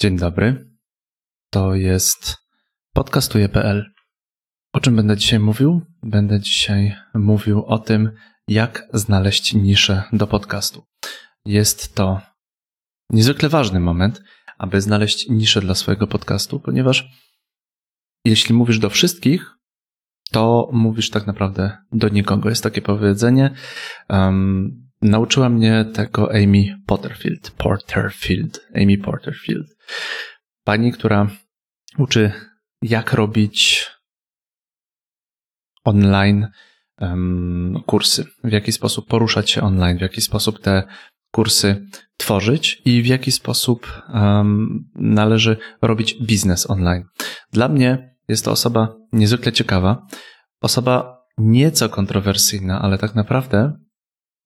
Dzień dobry. To jest podcastuje.pl. O czym będę dzisiaj mówił? Będę dzisiaj mówił o tym, jak znaleźć niszę do podcastu. Jest to niezwykle ważny moment, aby znaleźć niszę dla swojego podcastu, ponieważ jeśli mówisz do wszystkich, to mówisz tak naprawdę do nikogo. Jest takie powiedzenie. Um, nauczyła mnie tego Amy Potterfield. Porterfield. Amy Porterfield. Pani, która uczy, jak robić online um, kursy, w jaki sposób poruszać się online, w jaki sposób te kursy tworzyć i w jaki sposób um, należy robić biznes online. Dla mnie jest to osoba niezwykle ciekawa, osoba nieco kontrowersyjna, ale tak naprawdę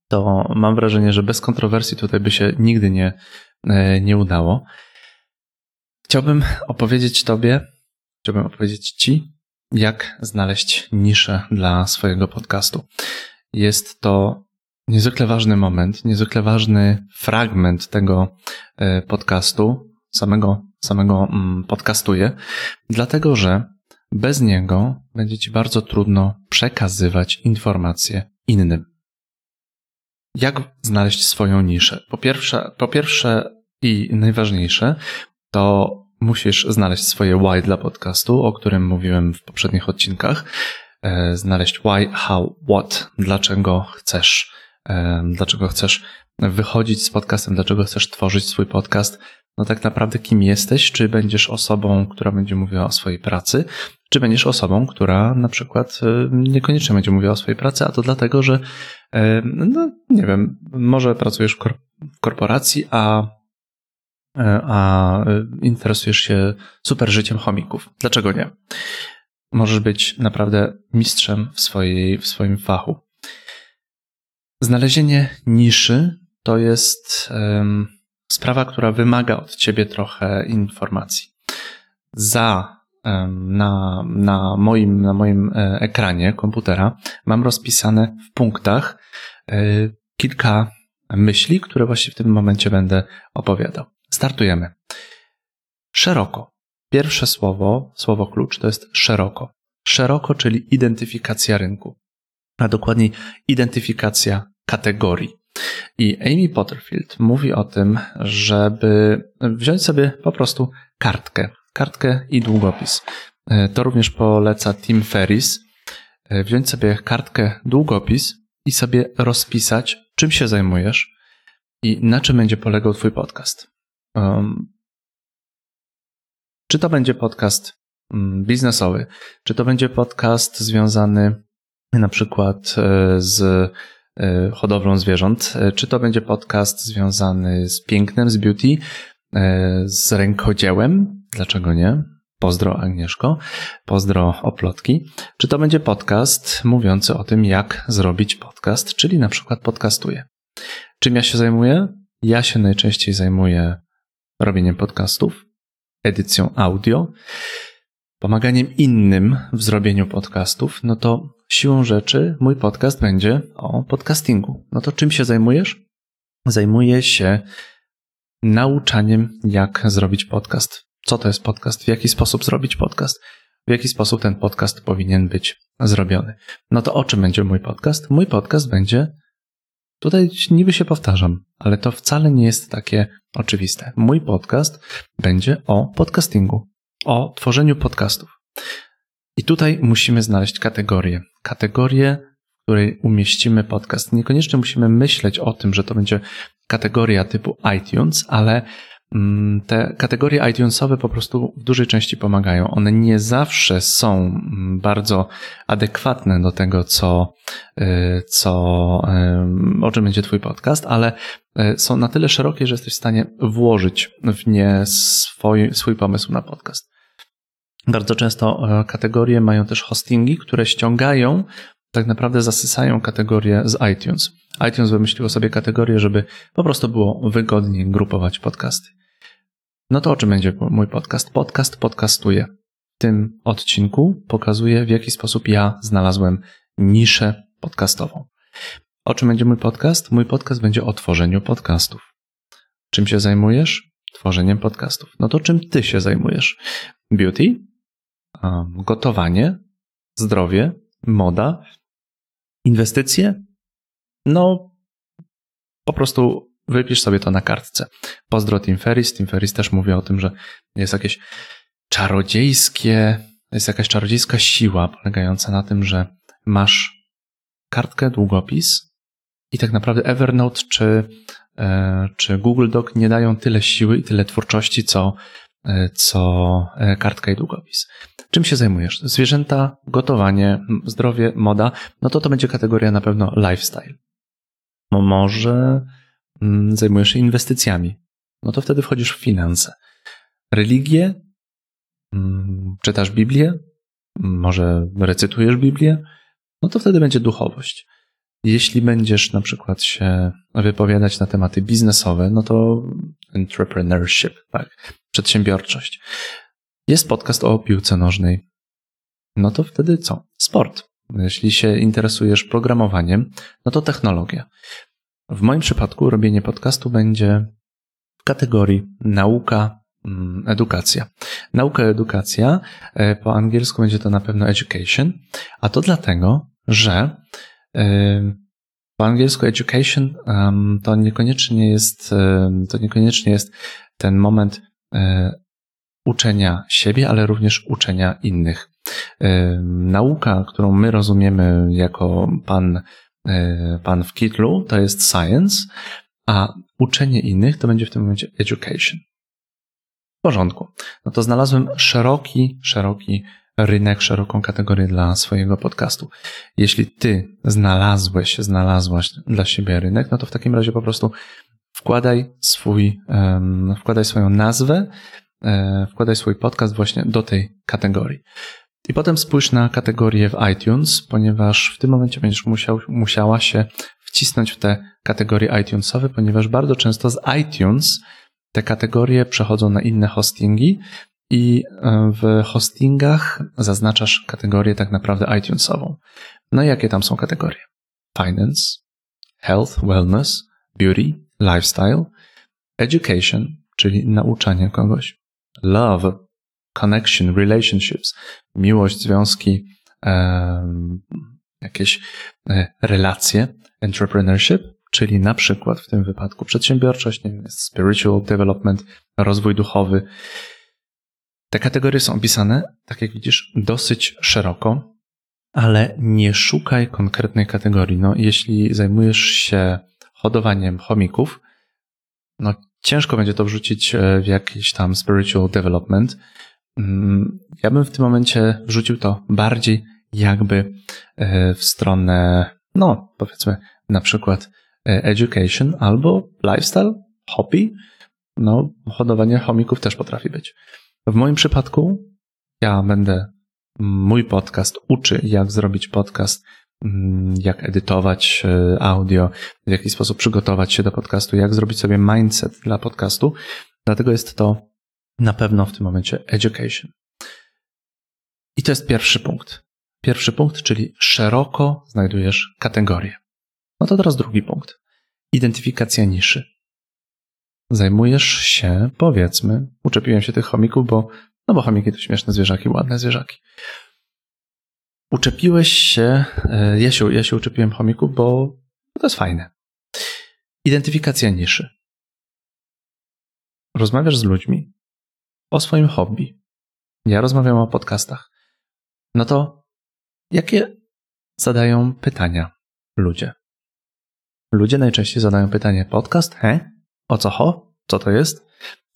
to mam wrażenie, że bez kontrowersji tutaj by się nigdy nie, e, nie udało. Chciałbym opowiedzieć Tobie, chciałbym opowiedzieć Ci, jak znaleźć niszę dla swojego podcastu. Jest to niezwykle ważny moment, niezwykle ważny fragment tego e, podcastu, samego, samego mm, podcastuję, dlatego że bez niego będzie Ci bardzo trudno przekazywać informacje innym. Jak znaleźć swoją niszę? Po pierwsze, po pierwsze i najważniejsze, to musisz znaleźć swoje why dla podcastu, o którym mówiłem w poprzednich odcinkach. E, znaleźć why, how, what, dlaczego chcesz, e, dlaczego chcesz wychodzić z podcastem, dlaczego chcesz tworzyć swój podcast. No tak naprawdę kim jesteś? Czy będziesz osobą, która będzie mówiła o swojej pracy, czy będziesz osobą, która na przykład e, niekoniecznie będzie mówiła o swojej pracy, a to dlatego, że no nie wiem, może pracujesz w korporacji, a a e, interesujesz się super życiem chomików. Dlaczego nie? Możesz być naprawdę mistrzem w, swojej, w swoim fachu. Znalezienie niszy to jest um, sprawa, która wymaga od ciebie trochę informacji. Za na, na, moim, na moim e, ekranie komputera mam rozpisane w punktach kilka myśli, które właśnie w tym momencie będę opowiadał. Startujemy. Szeroko. Pierwsze słowo, słowo klucz to jest szeroko. Szeroko, czyli identyfikacja rynku, a dokładniej identyfikacja kategorii. I Amy Potterfield mówi o tym, żeby wziąć sobie po prostu kartkę, kartkę i długopis. E, to również poleca Tim Ferris. E, wziąć sobie kartkę, długopis i sobie rozpisać, czym się zajmujesz i na czym będzie polegał Twój podcast. Um, czy to będzie podcast um, biznesowy, czy to będzie podcast związany na przykład e, z e, hodowlą zwierząt, e, czy to będzie podcast związany z pięknem, z beauty, z rękodziełem, dlaczego nie? Pozdro Agnieszko, pozdro Oplotki. Czy to będzie podcast mówiący o tym, jak zrobić podcast, czyli na przykład podcastuję. Czym ja się zajmuję? Ja się najczęściej zajmuję robieniem podcastów, edycją audio, pomaganiem innym w zrobieniu podcastów, no to siłą rzeczy mój podcast będzie o podcastingu. No to czym się zajmujesz? Zajmuję się nauczaniem, jak zrobić podcast. Co to jest podcast? W jaki sposób zrobić podcast? W jaki sposób ten podcast powinien być zrobiony? No to o czym będzie mój podcast? Mój podcast będzie Tutaj niby się powtarzam, ale to wcale nie jest takie oczywiste. Mój podcast będzie o podcastingu, o tworzeniu podcastów. I tutaj musimy znaleźć kategorię. Kategorię, w której umieścimy podcast. Niekoniecznie musimy myśleć o tym, że to będzie kategoria typu iTunes, ale te kategorie iTunesowe po prostu w dużej części pomagają. One nie zawsze są mm, bardzo adekwatne do tego, co, y, co, o czym będzie Twój podcast, ale y, są na tyle szerokie, że jesteś w stanie włożyć w nie swój, swój pomysł na podcast. Bardzo często kategorie mają też hostingi, które ściągają, tak naprawdę zasysają kategorie z iTunes. iTunes wymyśliło sobie kategorię, żeby po prostu było wygodniej grupować podcasty. No to o czym będzie mój podcast? Podcast podcastuje. W tym odcinku pokazuję, w jaki sposób ja znalazłem niszę podcastową. O czym będzie mój podcast? Mój podcast będzie o tworzeniu podcastów. Czym się zajmujesz? tworzeniem podcastów. No to czym ty się zajmujesz? Beauty, gotowanie, zdrowie, moda, inwestycje? No, po prostu wypisz sobie to na kartce. Pozdro Tim Ferris. Tim Ferris też mówi o tym, że jest jakieś czarodziejskie, jest jakaś czarodziejska siła polegająca na tym, że masz kartkę, długopis i tak naprawdę Evernote czy, e, czy Google Doc nie dają tyle siły i tyle twórczości, co, e, co e, kartka i długopis. Czym się zajmujesz? Zwierzęta, gotowanie, zdrowie, moda, no to to będzie kategoria na pewno lifestyle. No może zajmujesz się inwestycjami, no to wtedy wchodzisz w finanse. Religię, mm, czytasz Biblię, może recytujesz Biblię, no to wtedy będzie duchowość. Jeśli będziesz na przykład się wypowiadać na tematy biznesowe, no to entrepreneurship, tak, przedsiębiorczość. Jest podcast o piłce nożnej. No to wtedy co? Sport. Jeśli się interesujesz programowaniem, no to technologia. W moim przypadku robienie podcastu będzie w kategorii nauka, mm, edukacja. Nauka, edukacja, e, po angielsku będzie to na pewno education, a to dlatego, że e, po angielsku education to niekoniecznie jest, e, to niekoniecznie jest ten moment uczenia siebie, ale również uczenia innych. Nauka, którą my rozumiemy jako pan, e, pan w kitlu, to jest science, a uczenie innych to będzie w tym momencie education. W porządku. No to znalazłem szeroki, szeroki rynek, szeroką kategorię dla swojego podcastu. Jeśli ty znalazłeś, znalazłaś dla siebie rynek, no to w takim razie po prostu wkładaj swój, wkładaj swoją nazwę, um, wkładaj swój podcast właśnie do tej kategorii. I potem spójrz na kategorię w iTunes, ponieważ w tym momencie będziesz musiał, musiała się wcisnąć w te kategorie iTunesowe, ponieważ bardzo często z iTunes te kategorie przechodzą na inne hostingi i e, w hostingach zaznaczasz kategorię tak naprawdę iTunesową. No i jakie tam są kategorie? Finance, Health, Wellness, Beauty, Lifestyle, Education, czyli nauczanie kogoś, Love, connection, relationships, miłość, związki, jakieś e, relacje, entrepreneurship, czyli na przykład w tym wypadku przedsiębiorczość, nie wiem, spiritual development, rozwój duchowy. Te kategorie są opisane, tak jak widzisz, dosyć szeroko, ale nie szukaj konkretnej kategorii. No, jeśli zajmujesz się hodowaniem chomików, no ciężko będzie to wrzucić e, w jakiś tam spiritual development, ja bym w tym momencie wrzucił to bardziej jakby e, w stronę, no powiedzmy na przykład e, education albo lifestyle, hobby. No, hodowanie chomików też potrafi być. W moim przypadku ja będę, mój podcast uczy, jak zrobić podcast, mm, jak edytować e, audio, w jaki sposób przygotować się do podcastu, jak zrobić sobie mindset dla podcastu. Dlatego jest to na pewno w tym momencie education. I to jest pierwszy punkt. Pierwszy punkt, czyli szeroko znajdujesz kategorie. No to teraz drugi punkt. Identyfikacja niszy. Zajmujesz się, powiedzmy, uczepiłem się tych chomików, bo, no bo chomiki to śmieszne zwierzaki, ładne zwierzaki. Uczepiłeś się, e, ja się, ja się uczepiłem chomików, bo to jest fajne. Identyfikacja niszy. Rozmawiasz z ludźmi, o swoim hobby. Ja rozmawiam o podcastach. No to jakie zadają pytania ludzie? Ludzie najczęściej zadają pytanie: podcast? He? O co ho? Co to jest?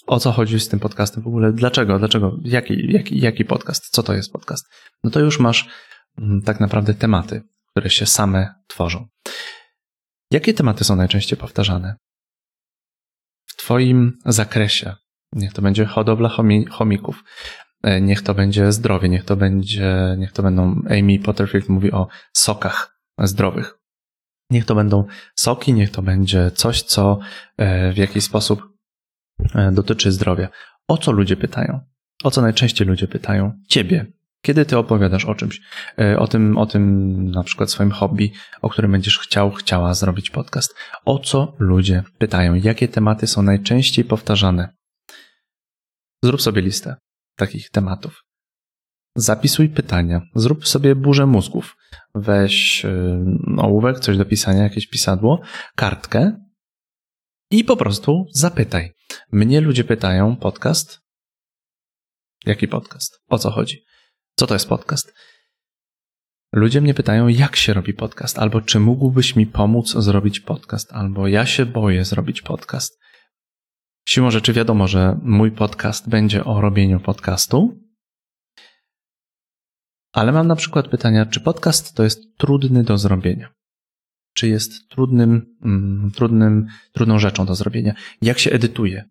O co chodzi z tym podcastem w ogóle? Dlaczego? Dlaczego? Jaki, jaki, jaki podcast? Co to jest podcast? No to już masz mm, tak naprawdę tematy, które się same tworzą. Jakie tematy są najczęściej powtarzane? W Twoim zakresie, Niech to będzie hodowla chomików. E, niech to będzie zdrowie, niech to będzie, niech to będą, Amy Potterfield mówi o sokach zdrowych. Niech to będą soki, niech to będzie coś, co e, w jakiś sposób e, dotyczy zdrowia. O co ludzie pytają? O co najczęściej ludzie pytają? Ciebie. Kiedy ty opowiadasz o czymś, o tym, o tym na przykład swoim hobby, o którym będziesz chciał, chciała zrobić podcast. O co ludzie pytają? Jakie tematy są najczęściej powtarzane? Zrób sobie listę takich tematów. Zapisuj pytania, zrób sobie burzę mózgów. Weź y, ołówek, coś do pisania, jakieś pisadło, kartkę i po prostu zapytaj. Mnie ludzie pytają, podcast? Jaki podcast? O co chodzi? Co to jest podcast? Ludzie mnie pytają, jak się robi podcast, albo czy mógłbyś mi pomóc zrobić podcast, albo ja się boję zrobić podcast. Siłą rzeczy wiadomo, że mój podcast będzie o robieniu podcastu, ale mam na przykład pytania, czy podcast to jest trudny do zrobienia? Czy jest trudnym, mm, trudnym, trudną rzeczą do zrobienia? Jak się edytuje?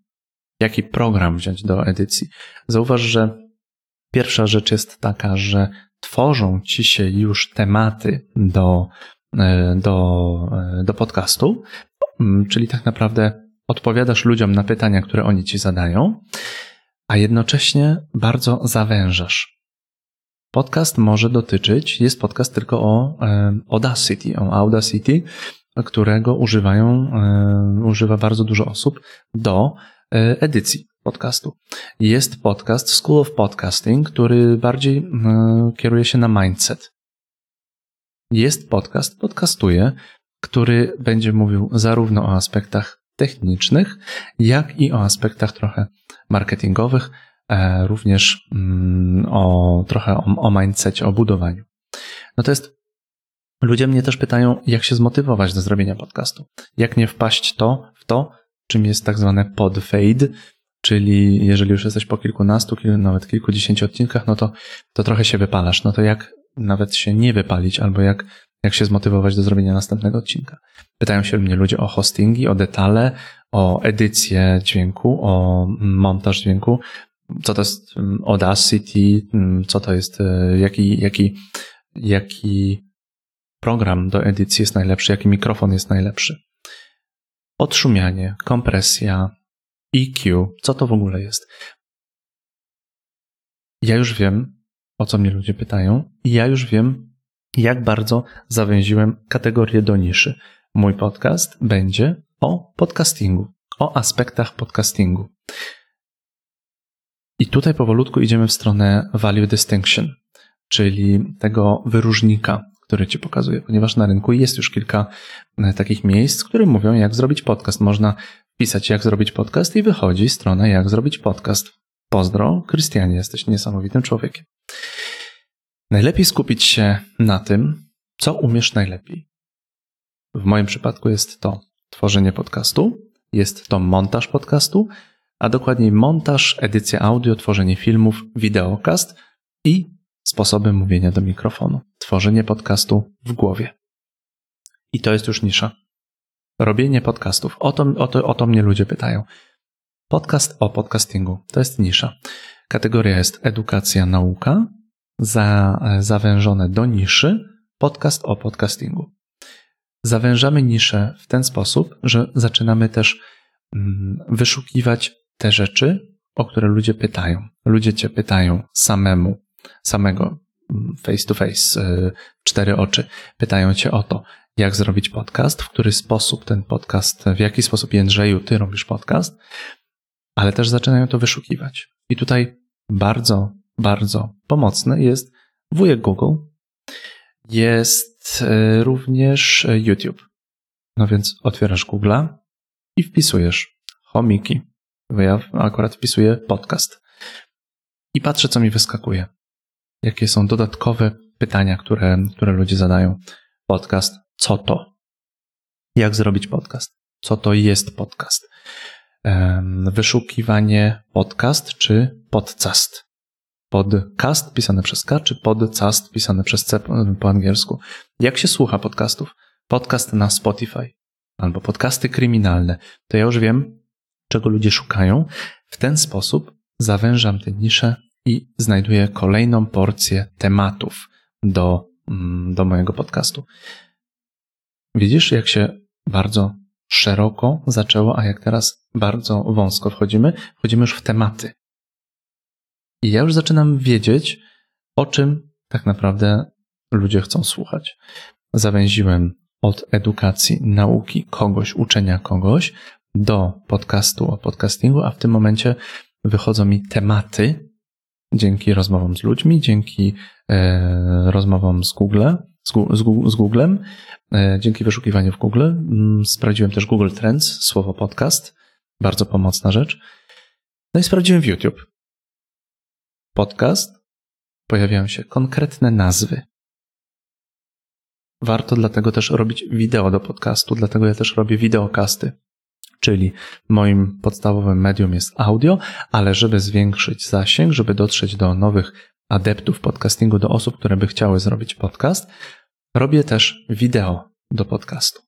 Jaki program wziąć do edycji? Zauważ, że pierwsza rzecz jest taka, że tworzą ci się już tematy do, e, do, e, do podcastu, mm, czyli tak naprawdę odpowiadasz ludziom na pytania, które oni ci zadają, a jednocześnie bardzo zawężasz. Podcast może dotyczyć, jest podcast tylko o e, Audacity, o Audacity, którego używają, używa bardzo dużo osób do edycji podcastu. Jest podcast School of Podcasting, który bardziej e, kieruje się na mindset. Jest podcast, podcastuję, który będzie mówił zarówno o aspektach technicznych, jak i o aspektach trochę marketingowych, e, również mm, o trochę o, o mindsetie, o budowaniu. No to jest Ludzie mnie też pytają, jak się zmotywować do zrobienia podcastu. Jak nie wpaść to w to, czym jest tak zwane podfade, Czyli jeżeli już jesteś po kilkunastu, nawet kilkudziesięciu odcinkach, no to, to trochę się wypalasz. No to jak nawet się nie wypalić, albo jak, jak się zmotywować do zrobienia następnego odcinka. Pytają się mnie ludzie o hostingi, o detale, o edycję dźwięku, o montaż dźwięku, co to jest mm, Audacity, mm, co to jest, e, jaki, jaki, jaki program do edycji jest najlepszy, jaki mikrofon jest najlepszy. Odszumianie, kompresja, EQ, co to w ogóle jest? Ja już wiem, o co mnie ludzie pytają, i ja już wiem, jak bardzo zawęziłem kategorię do niszy. Mój podcast będzie o podcastingu, o aspektach podcastingu. I tutaj powolutku idziemy w stronę value distinction, czyli tego wyróżnika, który ci pokazuje, ponieważ na rynku jest już kilka e, takich miejsc, które mówią, jak zrobić podcast. Można pisać jak zrobić podcast i wychodzi strona jak zrobić podcast. Pozdro, Krystianie, jesteś niesamowitym człowiekiem. Najlepiej skupić się na tym, co umiesz najlepiej. W moim przypadku jest to tworzenie podcastu, jest to montaż podcastu, a dokładniej montaż, edycja audio, tworzenie filmów, wideokast i sposoby mówienia do mikrofonu. Tworzenie podcastu w głowie. I to jest już nisza. Robienie podcastów. O to, o, to, o to mnie ludzie pytają. Podcast o podcastingu. To jest nisza. Kategoria jest edukacja, nauka, za, zawężone do niszy, podcast o podcastingu. Zawężamy niszę w ten sposób, że zaczynamy też mm, wyszukiwać te rzeczy, o które ludzie pytają. Ludzie cię pytają samemu, samego mm, face to face, y, cztery oczy. Pytają cię o to, jak zrobić podcast, w który sposób ten podcast, w jaki sposób Jędrzeju ty robisz podcast, ale też zaczynają to wyszukiwać. I tutaj bardzo, bardzo pomocny jest wujek Google, jest e, również YouTube. No więc otwierasz Google'a i wpisujesz chomiki. Bo ja akurat wpisuję podcast. I patrzę, co mi wyskakuje. Jakie są dodatkowe pytania, które, które ludzie zadają. Podcast co to? Jak zrobić podcast? Co to jest podcast? Wyszukiwanie podcast czy podcast? Podcast pisane przez K czy podcast pisane przez C po angielsku? Jak się słucha podcastów? Podcast na Spotify albo podcasty kryminalne. To ja już wiem, czego ludzie szukają. W ten sposób zawężam tę niszę i znajduję kolejną porcję tematów do, mm, do mojego podcastu. Widzisz, jak się bardzo szeroko zaczęło, a jak teraz bardzo wąsko wchodzimy? Wchodzimy już w tematy. I ja już zaczynam wiedzieć, o czym tak naprawdę ludzie chcą słuchać. Zawęziłem od edukacji, nauki kogoś, uczenia kogoś do podcastu o podcastingu, a w tym momencie wychodzą mi tematy dzięki rozmowom z ludźmi, dzięki e, rozmowom z Google, z, z, z Googlem, e, dzięki wyszukiwaniu w Google. Mm, sprawdziłem też Google Trends, słowo podcast, bardzo pomocna rzecz. No i sprawdziłem w YouTube. Podcast, pojawiają się konkretne nazwy. Warto dlatego też robić wideo do podcastu, dlatego ja też robię wideokasty. Czyli moim podstawowym medium jest audio, ale żeby zwiększyć zasięg, żeby dotrzeć do nowych adeptów podcastingu, do osób, które by chciały zrobić podcast, robię też wideo do podcastu.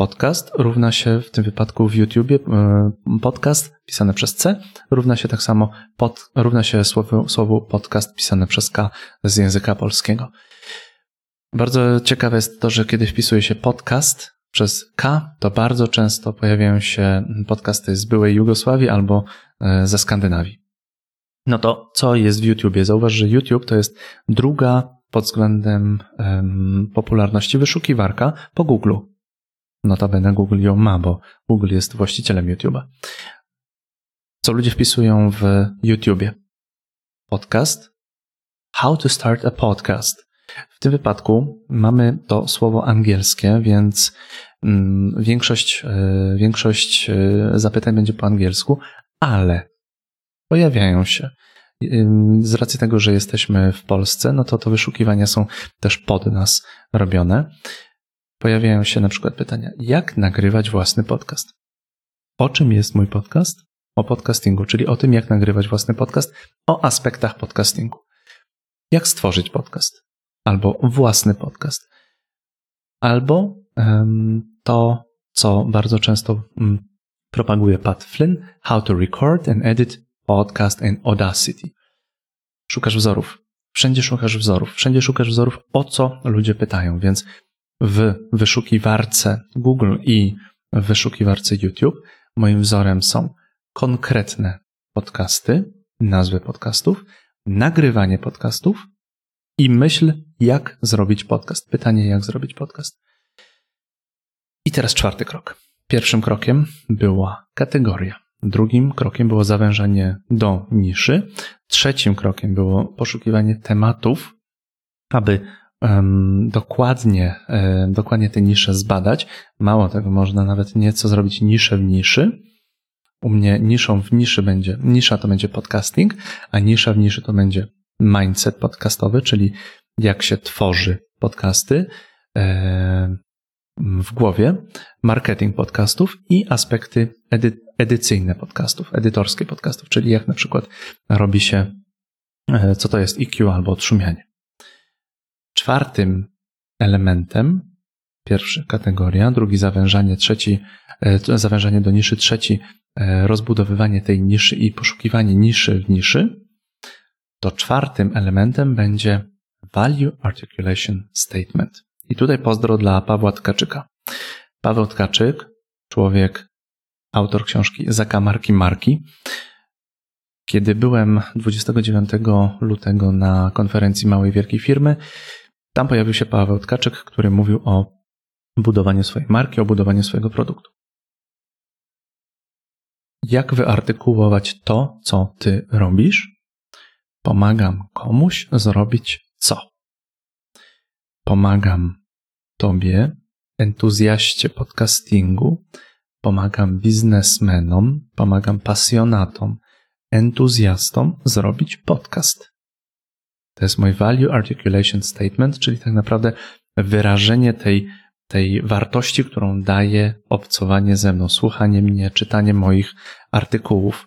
Podcast równa się w tym wypadku w YouTubie, e, podcast pisane przez C równa się tak samo pod, równa się słowu, słowu podcast pisane przez K z języka polskiego. Bardzo ciekawe jest to, że kiedy wpisuje się podcast przez K, to bardzo często pojawiają się podcasty z byłej Jugosławii albo e, ze Skandynawii. No to co jest w YouTubie? Zauważ, że YouTube to jest druga pod względem um, popularności wyszukiwarka po Google. Notabene Google ją ma, bo Google jest właścicielem YouTube'a. Co ludzie wpisują w YouTubie? Podcast. How to start a podcast. W tym wypadku mamy to słowo angielskie, więc mm, większość, e, większość e, zapytań będzie po angielsku, ale pojawiają się. Z racji tego, że jesteśmy w Polsce, no to to wyszukiwania są też pod nas robione. Pojawiają się na przykład pytania, jak nagrywać własny podcast? O czym jest mój podcast? O podcastingu, czyli o tym, jak nagrywać własny podcast, o aspektach podcastingu. Jak stworzyć podcast? albo własny podcast. Albo to, co bardzo często um, propaguje Pat Flynn, how to record and edit podcast in Audacity. Szukasz wzorów. Wszędzie szukasz wzorów. Wszędzie szukasz wzorów, o co ludzie pytają, więc w wyszukiwarce Google i w wyszukiwarce YouTube moim wzorem są konkretne podcasty, nazwy podcastów, nagrywanie podcastów i myśl, jak zrobić podcast. Pytanie, jak zrobić podcast. I teraz czwarty krok. Pierwszym krokiem była kategoria. Drugim krokiem było zawężanie do niszy. Trzecim krokiem było poszukiwanie tematów, aby dokładnie, dokładnie te nisze zbadać. Mało tego, można nawet nieco zrobić niszę w niszy. U mnie niszą w niszy będzie, nisza to będzie podcasting, a nisza w niszy to będzie mindset podcastowy, czyli jak się tworzy podcasty w głowie, marketing podcastów i aspekty edy edycyjne podcastów, edytorskie podcastów, czyli jak na przykład robi się, e, co to jest EQ albo odszumianie. Czwartym elementem, pierwszy kategoria, drugi zawężanie, trzeci e, zawężanie do niszy, trzeci rozbudowywanie tej niszy i poszukiwanie niszy w niszy, to czwartym elementem będzie Value Articulation Statement. I tutaj pozdro dla Pawła Tkaczyka. Paweł Tkaczyk, człowiek, autor książki Zakamarki Marki. Kiedy byłem 29 lutego na konferencji Małej Wielkiej Firmy, tam pojawił się Paweł Tkaczyk, który mówił o budowaniu swojej marki, o budowaniu swojego produktu. Jak wyartykułować to, co ty robisz, Pomagam komuś zrobić co? Pomagam Tobie, entuzjaście podcastingu, pomagam biznesmenom, pomagam pasjonatom, entuzjastom zrobić podcast. To jest mój Value Articulation Statement, czyli tak naprawdę wyrażenie tej, tej wartości, którą daje obcowanie ze mną, słuchanie mnie, czytanie moich artykułów,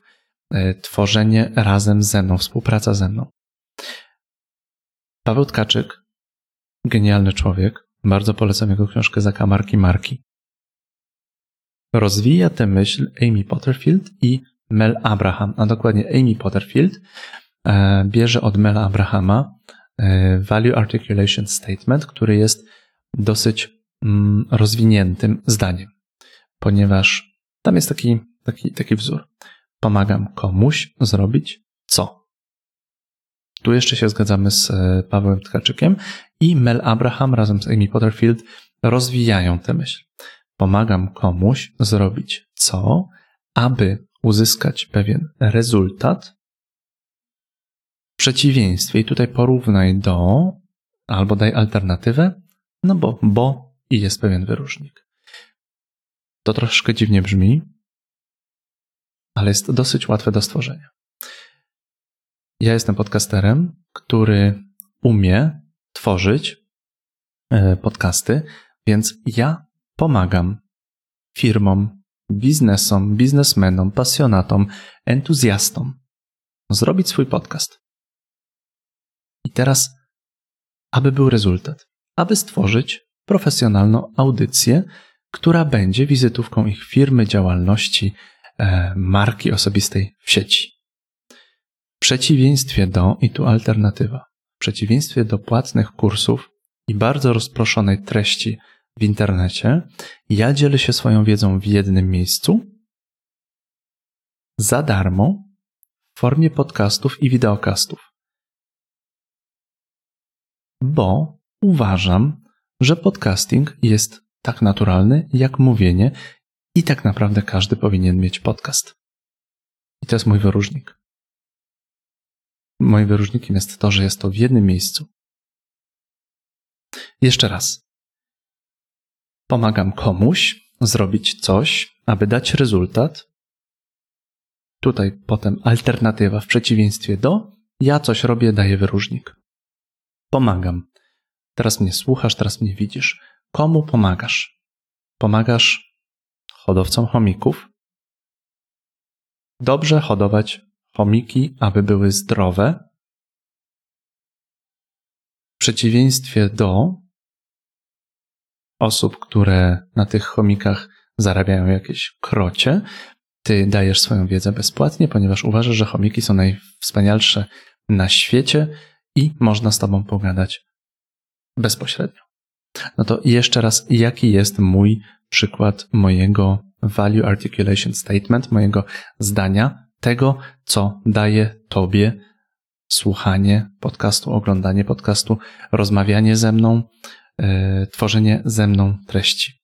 E, tworzenie razem ze mną, współpraca ze mną. Paweł Tkaczyk, genialny człowiek, bardzo polecam jego książkę Zakamarki Marki. Rozwija tę myśl Amy Potterfield i Mel Abraham, a dokładnie Amy Potterfield bierze od Mela Abrahama e, Value Articulation Statement, który jest dosyć mm, rozwiniętym zdaniem, ponieważ tam jest taki, taki, taki wzór pomagam komuś zrobić co. Tu jeszcze się zgadzamy z e, Pawłem Tkaczykiem i Mel Abraham razem z Amy Potterfield rozwijają tę myśl. Pomagam komuś zrobić co, aby uzyskać pewien rezultat, przeciwieństwie, i tutaj porównaj do, albo daj alternatywę, no bo, bo i jest pewien wyróżnik. To troszkę dziwnie brzmi, ale jest dosyć łatwe do stworzenia. Ja jestem podcasterem, który umie tworzyć e, podcasty, więc ja pomagam firmom, biznesom, biznesmenom, pasjonatom, entuzjastom zrobić swój podcast. I teraz, aby był rezultat, aby stworzyć profesjonalną audycję, która będzie wizytówką ich firmy, działalności, e, marki osobistej w sieci. W przeciwieństwie do, i tu alternatywa, w przeciwieństwie do płatnych kursów i bardzo rozproszonej treści w internecie, ja dzielę się swoją wiedzą w jednym miejscu za darmo w formie podcastów i wideokastów. Bo uważam, że podcasting jest tak naturalny jak mówienie i tak naprawdę każdy powinien mieć podcast. I to jest mój wyróżnik. Moim wyróżnikiem jest to, że jest to w jednym miejscu. Jeszcze raz. Pomagam komuś zrobić coś, aby dać rezultat. Tutaj potem alternatywa w przeciwieństwie do ja coś robię, daję wyróżnik. Pomagam. Teraz mnie słuchasz, teraz mnie widzisz. Komu pomagasz? Pomagasz hodowcom chomików? Dobrze hodować chomiki, aby były zdrowe. W przeciwieństwie do osób, które na tych chomikach zarabiają jakieś krocie, ty dajesz swoją wiedzę bezpłatnie, ponieważ uważasz, że chomiki są najwspanialsze na świecie i można z tobą pogadać bezpośrednio. No to jeszcze raz, jaki jest mój przykład mojego value articulation statement, mojego zdania, tego, co daje tobie słuchanie podcastu, oglądanie podcastu, rozmawianie ze mną, yy, tworzenie ze mną treści.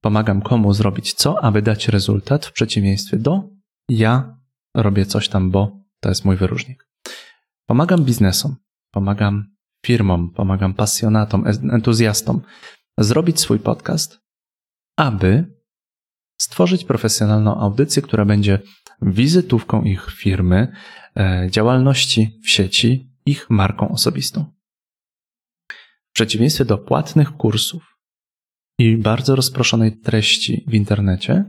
Pomagam komu zrobić co, aby dać rezultat, w przeciwieństwie do ja robię coś tam, bo to jest mój wyróżnik. Pomagam biznesom, pomagam firmom, pomagam pasjonatom, entuzjastom zrobić swój podcast, aby stworzyć profesjonalną audycję, która będzie wizytówką ich firmy, e, działalności w sieci, ich marką osobistą. W przeciwieństwie do płatnych kursów i bardzo rozproszonej treści w internecie,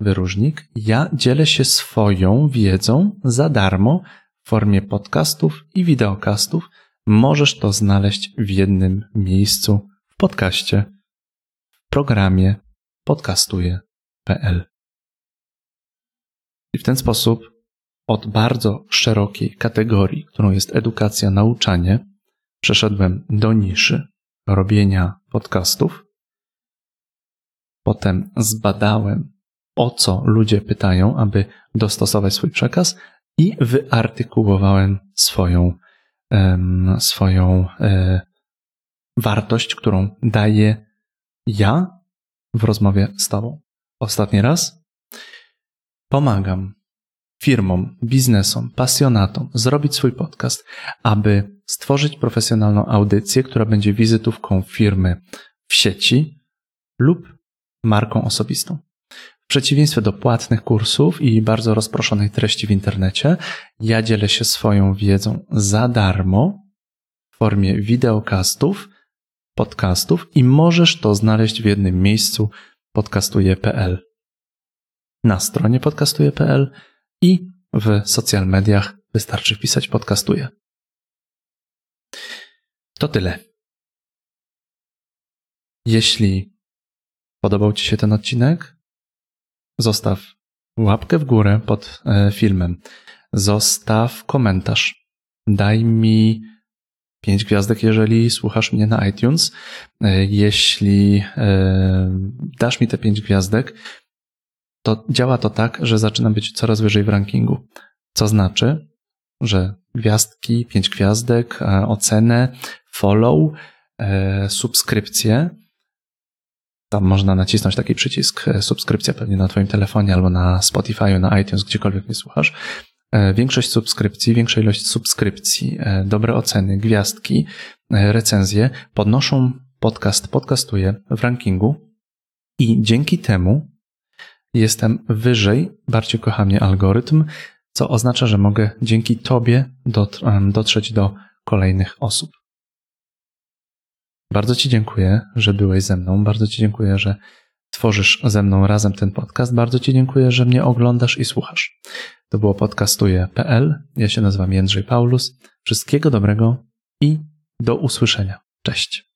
wyróżnik, ja dzielę się swoją wiedzą za darmo formie podcastów i wideokastów. Możesz to znaleźć w jednym miejscu w podcaście, w programie podcastuje.pl. I w ten sposób od bardzo szerokiej kategorii, którą jest edukacja, nauczanie, przeszedłem do niszy robienia podcastów. Potem zbadałem, o co ludzie pytają, aby dostosować swój przekaz, i wyartykułowałem swoją, swoją e, wartość, którą daję ja w rozmowie z Tobą. Ostatni raz pomagam firmom, biznesom, pasjonatom zrobić swój podcast, aby stworzyć profesjonalną audycję, która będzie wizytówką firmy w sieci lub marką osobistą przeciwieństwie do płatnych kursów i bardzo rozproszonej treści w internecie, ja dzielę się swoją wiedzą za darmo w formie wideokastów, podcastów i możesz to znaleźć w jednym miejscu podcastuje.pl. Na stronie podcastuje.pl i w social mediach wystarczy wpisać podcastuje. To tyle. Jeśli podobał Ci się ten odcinek, zostaw łapkę w górę pod e, filmem, zostaw komentarz, daj mi pięć gwiazdek, jeżeli słuchasz mnie na iTunes. E, jeśli e, dasz mi te pięć gwiazdek, to działa to tak, że zaczynam być coraz wyżej w rankingu. Co znaczy, że gwiazdki, pięć gwiazdek, ocenę, follow, subskrypcje Tam można nacisnąć taki przycisk e, subskrypcja pewnie na Twoim telefonie albo na Spotify, na iTunes, gdziekolwiek mnie słuchasz. E, większość subskrypcji, większa ilość subskrypcji, e, dobre oceny, gwiazdki, recenzje podnoszą podcast, podcastuję w rankingu i dzięki temu jestem wyżej, bardziej kocha mnie algorytm, co oznacza, że mogę dzięki Tobie dotrzeć do kolejnych osób. Bardzo Ci dziękuję, że byłeś ze mną. Bardzo Ci dziękuję, że tworzysz ze mną razem ten podcast. Bardzo Ci dziękuję, że mnie oglądasz i słuchasz. To było podcastuje.pl. Ja się nazywam Jędrzej Paulus. Wszystkiego dobrego i do usłyszenia. Cześć.